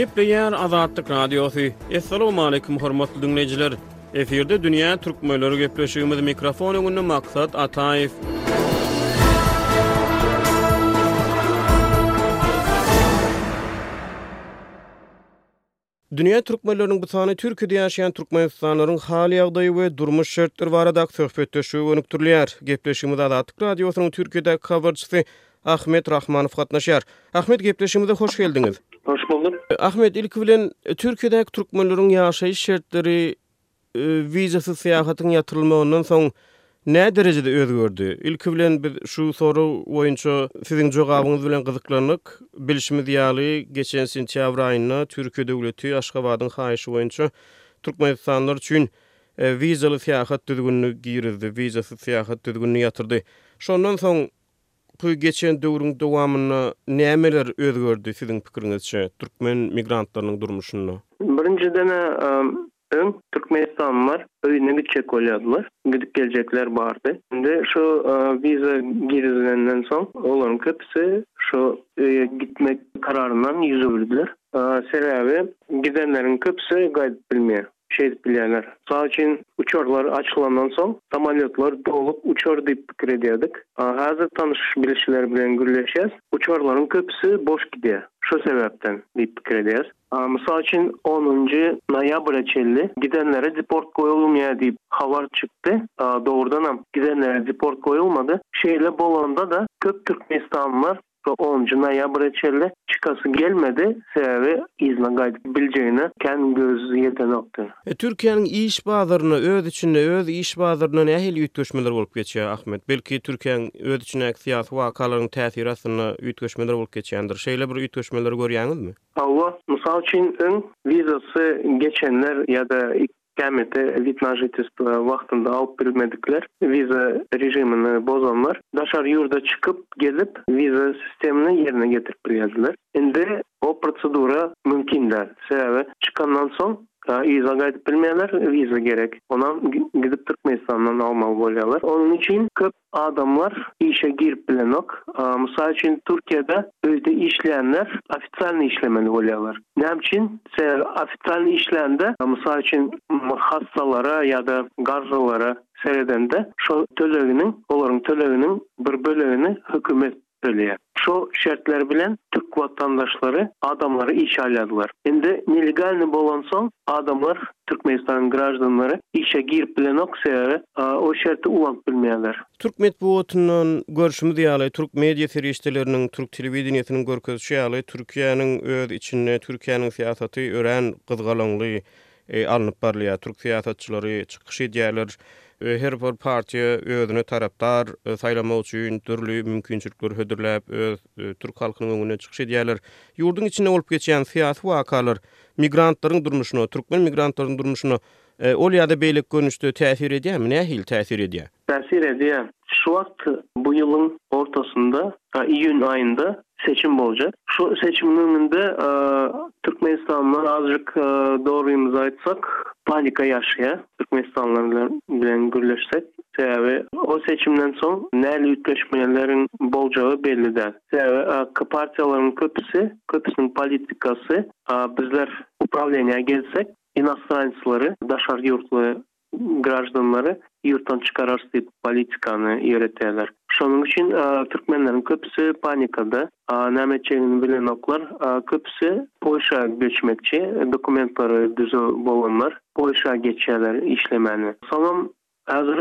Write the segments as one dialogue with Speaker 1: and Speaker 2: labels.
Speaker 1: Gepleýär Azatlyk Radiosy. Assalamualaikum hormatly dinleýjiler. Efirde dünýä türkmenleri gepleşigimiz mikrofon öňünde maksat Ataýew. Dünýä türkmenleriniň bu sany Türkiýede ýaşaýan türkmenistanlylaryň hal-ýagdaýy we durmuş şertleri baradaky söhbetdeşlige gönükdirilýär. Gepleşigimize Azatlyk Radiosynyň Türkiýedäki habarçysy Ahmet Rahmanow gatnaşýar. Ahmet, gepleşigimize hoş geldiňiz.
Speaker 2: Hoş bulduk.
Speaker 1: Ahmet, ilki bilen, Türkiýedäki türkmenleriň ýaşaýyş şertleri Wizasyz syýahatyň ýatyrylmagyndan soň nä derejede özgerdi? Ilki bilen biz şu sorag boýunça siziň jogabyňyz bilen gyzyklandyk. Bilşimiz ýaly, geçen sentýabr aýynda Türkiýe döwleti Aşgabadyň haýyşy boýunça türkmenistanlylar üçin wizaly syýahat düzgünini girizdi, wizasyz syýahat düzgünini ýatyrdy. Şondan soň ki geçen döwrüň dowamynda nämeler özgerdi siziň pikiriňizçe türkmen migrantlarynyň durmuşynda?
Speaker 2: Birinjiden-ä Öň türkmenistanlylar öýüne gitjek bolýardylar, gidip geljekler bardy. Indi şu wiza girizilenden soň olaryň köpüsi şu öýe gitmek kararyndan ýüz öwürdiler. Sebäbi gidenleriň köpüsi gaýdyp bilmeýär. Şeýdip bilýärler. Mysal üçin uçarlar açylandan soň samolýotlar dolup uçar diýip pikir edýärdik. A häzir tanyş bilişler bilen gürleşýäs. Uçarlaryň köpüsi boş gidýär. Şu sebäpden diýip pikir edýäs. Mysal üçin, onunjy noýabra çenli gidenlere deport goýulmýar diýip habar çykdy. Dogrudanam, gidenlere deport goýulmady. Şeýle bolanda-da, köp türkmenistanlylar şu onunjy noýabra çenli çykasy gelmedi, sebäbi yzyna gaýdyp biljegine kän göz ýetenokdy.
Speaker 1: Türkiýäniň iş bazarynda öz içinde öz iş bazarynda nähili üýtgeşmeler bolup geçýär, Ahmet? Belki, Türkiýäň öz içindäki syýasy wakalaryň täsiri astynda üýtgeşmeler bolup geçýändir. Şeýle bir üýtgeşmeleri görýäňizmi?
Speaker 2: Hawa, mysal üçin, öň wizasy geçenler ýa-da ikämete, wid na žительstwo, wagtynda alyp bilmedikler, wiza režimini bozanlar daşary ýurda çykyp, gelip, wiza sistemini ýerine ýetirip bilýärdiler. Indi o prosedura mümkin däl. Sebäbi çykandan soň yza gaýdyp bilmeýärler, wiza gerek. Onam gidip Türkmenistandan almaly bolýarlar. Onuň üçin köp Adamlar işe girip bilenok. Mysal üçin Türkiýede öýde işleýänler ofisialny işlemeli bolýarlar. Näme üçin? Sebäbi ofisialny işlände mysal üçin hassalara ýa-da garrylara seredende şol töleginiň olaryň töleginiň bir bölegini hökümet Belýär. Şo şertler bilen türk watandaşlary adamlary işe alýardylar. Indi nelegalny bolansoň adamlar Türkmenistanyň graždanlary işe girip bilenok sebäbi o şerti ulanyp bilmeýärler.
Speaker 1: Türk metbugatyndan görşümiz ýaly türk media serişdeleriniň türk telewideniýesiniň görkezişi ýaly Türkiýäniň öz içinde Türkiýäniň syýasaty örän gyzgalaňly alnyp barylýar. Türk syýasatçylary çykyş edýärler. Her bir partiýa özüne tarapdar saýlamak üçin dürli mümkinçilikleri hödürläp, öz türk halkynyň öňünde çykyş edýärler. Ýurduň içinde bolup geçýän syýasy wakalar migrantlaryň durmuşyna, türkmen migrantlarynyň durmuşyna ol ýa-da beýleki görnüşde täsir edýärmi? Nähili täsir edýär?
Speaker 2: täsir edýär. Şu wagt bu ýylyň ortasynda, iýun aýynda seçim boljak. Şu seçimiň öňünde türkmenistanlylar azajyk dogrymyzy aýtsak, panika ýaşaýar, türkmenistanlylar bilen gürleşsek. Sebäbi o seçimden soň nähili üýtgeşmeleriň boljagy belli däl. Sebäbi AKP partiýalaryň köpüsi, köpüsiniň politikasy, bizler uprawleniýä gelsek, inostanslary, daşary ýurtly graždanlary ýurtdan çykararys diýip politikany ýöreterler. Şonuň üçin türkmenleriň köpüsi panikada, näme etjegini bilenoklar. Köpüsi Polşa göçmekçi, dokumentlary düzüw bolanlar Polşa geçýärler işlemäne. Soňam häzir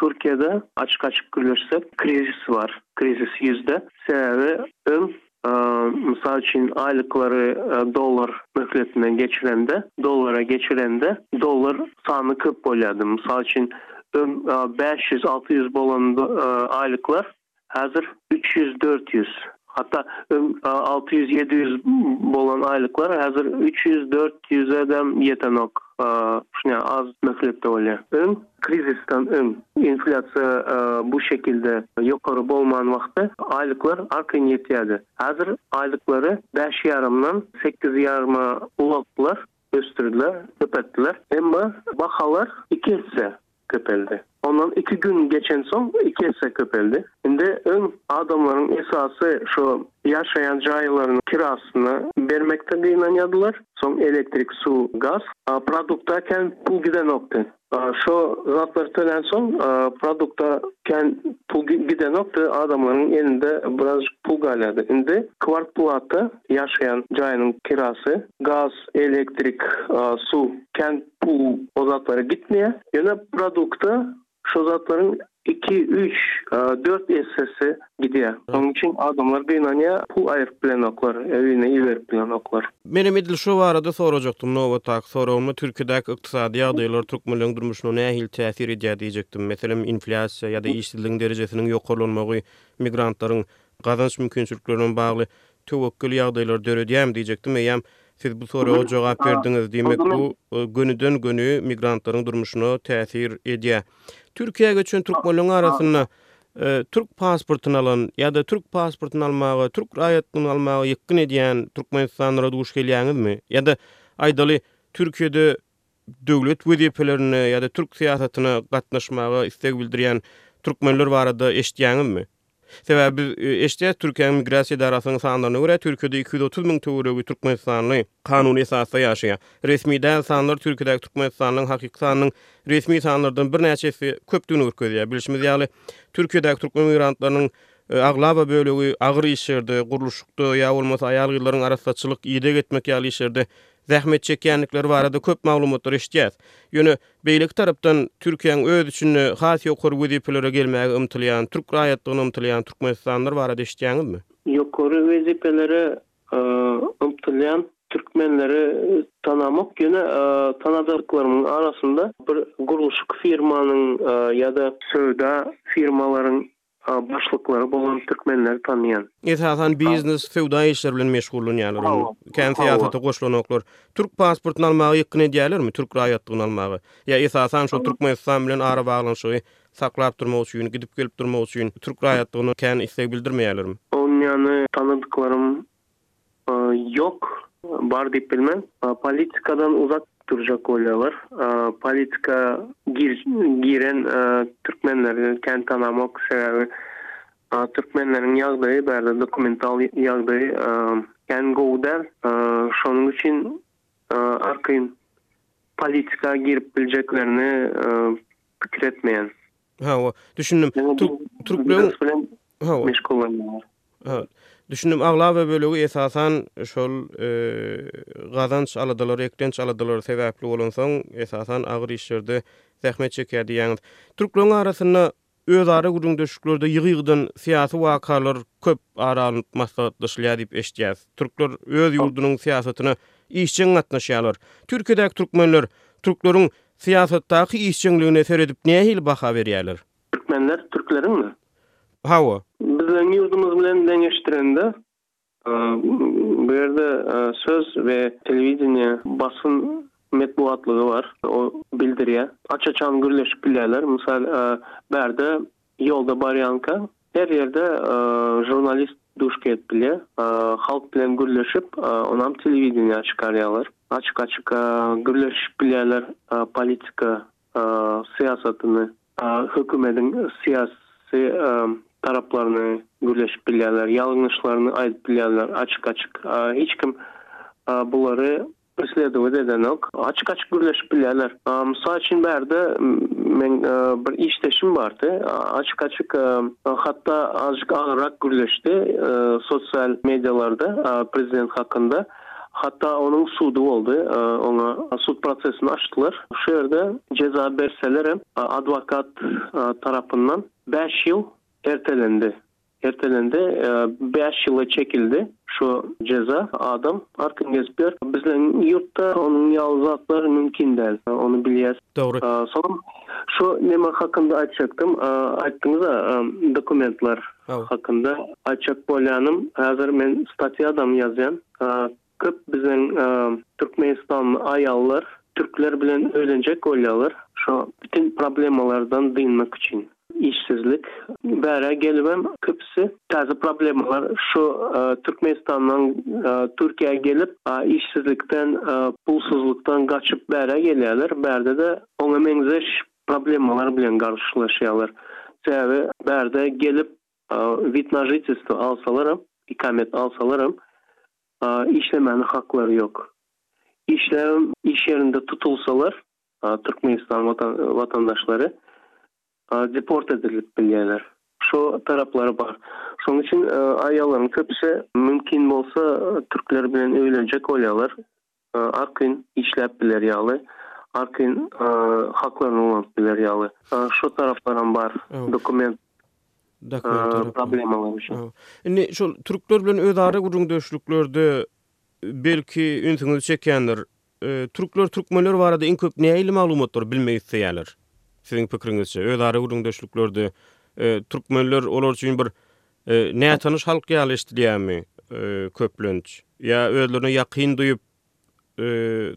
Speaker 2: Türkiýede açyk-açyk gürleşsek krizis bar. Krizis ýüzde. Sebäbi öň Mysal üçin, aýlyklary dollar möhletinden geçirende, dollara geçirende dollar sany köp bolýardy. Mysal üçin, öň bäş ýüz, alty ýüz bolan aýlyklar häzir üç ýüz, dört ýüz. Hatda öň alty ýüz, ýedi ýüz bolan aýlyklar häzir üç ýüz, dört ýüze-dem ýetenok. az möhletde bolýar. Öň, krizisden öň inflýasiýa bu şekilde ýokary bolman wagty aýlyklar arkaýyn ýetýärdi. Häzir aýlyklary bäş ýarymdan sekiz ýaryma ulapdylar, ösdürdiler, köpeltdiler. Emma bahalar iki esse köpeldi. Ondan iki gün geçensoň iki esse köpeldi. Indi öň adamlaryň esasy şu ýaşaýan jaýlaryny kirasyna bermekde gynanýardylar. Soň elektrik, suw, gaz. Produkta kän pul gidenokdy. Şo zatlar tölensoň produkta kän pul gidenokdy, adamlaryň elinde birazjyk pul galýardy. Indi kwarplata ýaşaýan jaýynyň kirasy, gaz, elektrik, suw kän Bu o zatlara gitmeýär. Ýöne produkta şo zatlaryň iki, üç, dört essesi gidýär. Şonuň üçin adamlar gynanýar, pul aýryp bilenoklar, öýüne iberip bilenoklar.
Speaker 1: Menem edil şo barada sorajakdym. Nobatdaky soragymda Türkiýedäki ykdysady ýagdaýlar türkmenleriň durmuşyna nähili täsir edýär diýjekdim. Meselem, inflýasiýa ýa-da işsizligiň derejesiniň ýokarlanmagy, migrantlaryň gazanç mümkinçilikleri bilen bagly töwekgel ýagdaýlar döredýärmi diýjekdim, eýýäm siz bu soraga jogap berdiňiz. Diýmek, bu gönüden-göni migrantlaryň durmuşyna täsir edýär. Türkiýä göçen türkmenleriň arasynda türk pasportyny alan ýa-da türk pasportyny almaga, türk raýatlygyny almaga ýykgyn edýän türkmenistanlylara duş gelýäňizmi? Ýa-da, aýdaly, Türkiýede döwlet wezipelerine ýa-da türk syýasatyna gatnaşmaga isleg bildirýän türkmenler barada eşitýäňizmi? Sebäbi biz eşidýäs, Türkiýäniň Migrasiýa edarasynyň sanlaryna görä, Türkiýede iki ýüz otuz müň töweregi türkmenistanly kanuny esasda ýaşaýar. Resmi däl sanlar Türkiýedäki türkmenistanlylaryň hakyky sanynyň resmi sanlardan birnäçe esse köpdügini görkezýär. Bilşimiz ýaly, Türkiýedäki türkmen migrantlarynyň aglaba bölegi agyr işlerde, gurluşykda ýa bolmasa aýal-gyzlaryň arassaçylyk, ideg etmek ýaly işlerde zähmet çekýändikleri barada köp maglumatlar eşitýäs. Ýöne, beýleki tarapdan, Türkiýäň öz içinde has ýokary wezipelere gelmäge ymtylýan, türk raýatlygyna ymtylýan türkmenistanlylar barada eşitýäňizmi?
Speaker 2: Ýokary wezipelere ymtylýan türkmenleri tanamok, ýöne tanadyklarymyň arasynda bir gurluşyk firmanyň ýa-da söwda firmalaryň A başlyklary bolan türkmenleri tanyan.
Speaker 1: Esasan biznes, söwda işleri bilen meşgullanýarlar ol. Kän syýasata goşulanoklar. Türk pasportyny almaga ýykgyn edýärlermi, türk raýatlygyny almaga? Ýa esasan şol Türkmenistan bilen ara baglanyşygy saklap durmak üçin, gidip gelip durmak üçin türk raýatlygyna kän isleg bildirmeýärlermi?
Speaker 2: Onýany tanadyklarym Ýok, bar diýip bilmen. Politikadan uzak durjak bolýarlar. Politika giren türkmenleri kän tanamok, sebäbi türkmenleriň ýagdaýy, bärde dokumental ýagdaýy kän gowy däl. Şonuň üçin arkaýyn politika girip biljeklerini pikir etmeýän.
Speaker 1: Hawa, düşündim. Türkleň Düşündim, aglaba bölegi esasan şol gazanç aladalary, eklenç aladalary sebäpli bolansoň, esasan agyr işlerde zähmet çekýär diýýäňiz. Türkleň arasynda özara gürrüňdeşliklerde ýygy-ýygydan syýasy wakalar köp ara alnyp maslahatlaşylýar diýip eşitýäs. Türkler öz ýurdunyň syýasatyna işjeň gatnaşýarlar. Türkiýedäki türkmenler türkleriň Syýasatdaky işjeňligine seredip nähili baha berýärler?
Speaker 2: Türkmenler türkleriňmi?
Speaker 1: Hawa.
Speaker 2: Biziň ýurdumyz bilen deňeşdirende, bu ýerde söz we telewideniýe, basym metbugatlygy bar. O bildirýär. Aç-açan gürleşip bilýärler. Mysal, bärde Ýolda barýanka, her ýerde žurnalist duş gelip bilýär. Halk bilen gürleşip, onam telewideniýä çykarýarlar. Açyk-açyk gürleşip bilýärler politika syýasatyny, hökümediň syýasy taraplaryny gürleşip bilýärler, ýalňyşlaryny aýdyp bilýärler açyk-açyk. Hiç kim bulary Islediniz edenok. Açyk açyk gürleşip bilýärler. Mysal üçin bärde meň bir işdeşim bardy. Açyk açyk hatda azjyk agyryrak gürleşdi sosial medialarda prezident hakynda. Hatda onuň sudy boldy. Oňa sud prosesini açdylar. Şu ýerde jeza berselerem adwokat tarapyndan bäş ýyl ertelendi. Ertelendi. Bäş ýyla çekildi şu jeza. Adam arkan gezip ýör. Bizleň ýurtda onuň ýaly zatlar mümkin däl. Ony bilýäs.
Speaker 1: Dogry.
Speaker 2: Soň şu neme hakynda aýtjakdym. Aýtdyňyz-a, dokumentler hakynda. Aýtjak bolýanym, häzir men statýa-dam ýazýan. Köp biziň türkmenistanly aýallar türkler bilen öýlenjek bolýarlar şo bütin problemalardan dynmak üçin. Işsizlik bärä gelibem köpüsi täze problemalar şo türkmenistandan türkiýä gelip işsizlikden pulsuzlykdan gaçyp bärä gelýärler bärdede oňa meňzeş problemalar bilen garşylaşýarlar sebäbi bärde gelip Wid na žitestvo alsalaram, ikamet alsalaram, işlemäne haklary ýok. Işläbem, iş ýerinde tutulsalar, Türkmenistan watandaşlary deport edilip bilýärler. Şo taraplary bar. Şonuň üçin aýallaryň köpüsi mümkin bolsa türkler bilen öýlenjek bolýarlar. Arkin işläp biler ýaly. Arkin haklaryny ulanyp biler ýaly. Şo tarapdanam bar dokument problemalary üçin.
Speaker 1: Indi şol türkler bilen özara gürrüňdeşliklerde belki ünsüňizi çekýändir. Türkler türkmenler barada iň köp nähili maglumatlary bilmek isleýärler? Siziň pikiriňizçe özara gürrüňdeşliklerde türkmenler olar üçin bir Nätanyş halk ýaly eşdilýärmi? Köplenç. Ýa özlerine ýakyn duýup,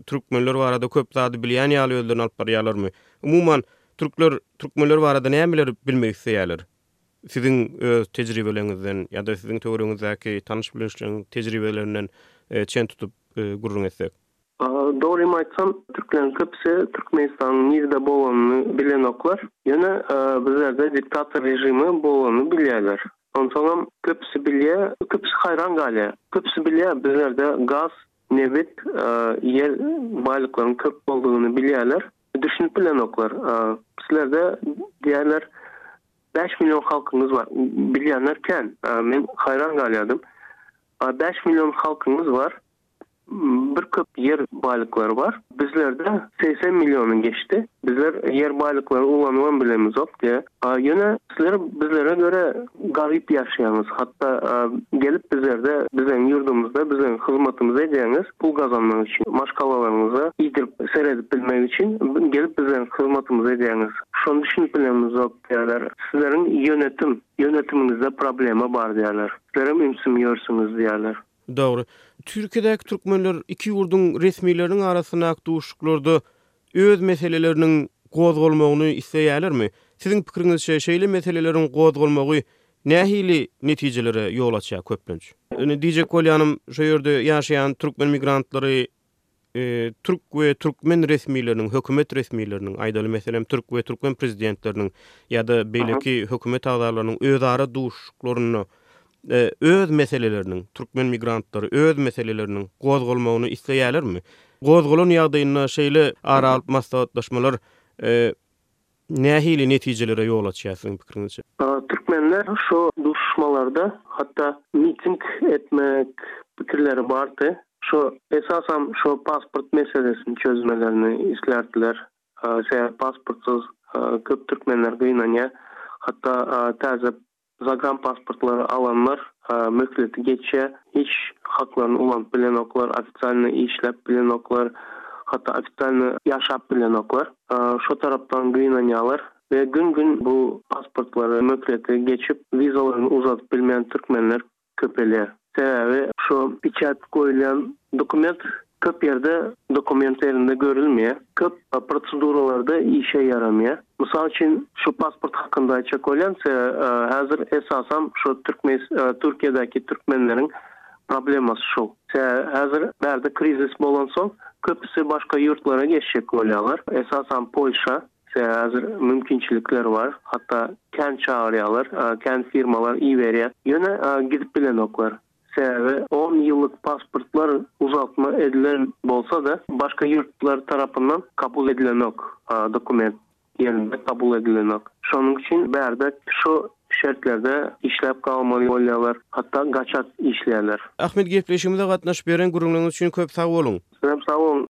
Speaker 1: türkmenler barada köp zady bilýän ýaly özlerini alyp barýarlarmy? Umuman, türkler türkmenler barada nämeleri bilmek isleýärler? Siziň öz tejribeleriňizden ýa-da siziň töweregiňizdäki tanyş-bilişleriňiziň tejribelerinden çen tutup gürrüň etsek.
Speaker 2: Dogrymy aýtsam, türkleriň köpüsi Türkmenistanyň nirde bolanyny bilenoklar. Ýöne bizlerde diktator režimi bolanyny bilýärler. Onsoňam köpüsi bilýär, köpüsi haýran galýar. Köpüsi bilýär, bizlerde gaz, nebit, ýer baýlyklaryň köp boldugyny bilýärler. Düşünip bilenoklar. Sizlerde diýýärler, bäş million halkyňyz bar. Bilýänler kän. Men haýran galýardym. Bäş million halkyňyz bar. Bir köp ýer baýlyklary bar. Bizlerde segsen milliony geçdi. Bizler ýer baýlyklaryny ulanybam bilemizok diýýä. Ýöne sizler bizlere görä garyp ýaşaýaňyz. Hatda gelip bizlerde biziň ýurdumyzda biziň hyzmatymyzy edýäňiz pul gazanmak üçin. Maşgalalaryňyza iýdirip seredip bilmek üçin gelip biziň hyzmatymyzy edýäňiz. Şony düşünip bilemizok diýýärler. Sizleriň ýönetim ýönetimiňizde problema bar diýýärler. Sizlerem ümsümýörsiňiz diýýärler.
Speaker 1: Dogry. Türkiýedäki türkmenler iki ýurduň resmileriniň arasyndaky duşuşyklarda öz meseleleriniň gozgalmagyny isleýärlermi? Siziň pikiriňizçe, şeýle meseleleriň gozgalmagy nähili netijelere ýol açýar köplenç? Indi diýjek bolýanym, şu ýerde ýaşaýan türkmen migrantlary Türk we türkmen resmileriniň, hökümet resmileriniň, aýdaly, meselem, türk we türkmen prezidentleriniň ýa-da beýleki hökümet agzalarynyň özara duşuşyklarynda öz meseleleriniň, türkmen migrantlary öz meseleleriniň gozgalmagyny isleýärlermi? Gozgalan ýagdaýynda şeýle ara alyp maslahatlaşmalar nähili netijelere ýol açýar siziň pikiriňizçe?
Speaker 2: Türkmenler şu duşuşmalarda hatda miting etmek pikirleri bardy. Şu esasam şu pasport meselesini çözmelerini islärdiler. Sebäbi pasportsyz köp türkmenler gynanýar. Hatda täze Zaganpasportlary alanlar möhleti geçýär, hiç haklaryny ulanyp bilenoklar, ofitsialnyý işläp bilenoklar, hatda ofitsialnyý ýaşap bilenoklar. Şo tarapdan gynanýarlar we gün-gün bu pasportlary möhleti geçip, wizalaryny uzadyp bilmeýän türkmenler köpelýär. Sebäbi şu peçat goýulýan dokument köp ýerde dokument elinde görülmeýär. Köp proseduralarda işe ýaramýar. Mysal üçin şu pasport hakynda aýtjak bolýança häzir esasam şu türkmenis Türkiýedäki türkmenleriň problemasy şu. Sebäbi häzir bärde krizis bolansoň köpüsi başga ýurtlara geçjek bolýarlar. Esasam Polşa. Sebäbi häzir mümkinçilikler bar, hatda kän çagyrýarlar, kän firmalar iberýär, ýöne gidip bilenoklar. Sebäbi on ýyllyk pasportlar uzaltma edilen bolsa-da, başga ýurtlar tarapyndan kabul edilenok, dokument ýerinde kabul edilenok. Şonuň üçin bärde şu şertlerde işläp galmaly bolýarlar, hatda gaçak işleýärler.
Speaker 1: Ahmet gepleşigimize gatnaşyp beren gürrüňiňiz üçin köp sag boluň!
Speaker 2: Sizem sag boluň!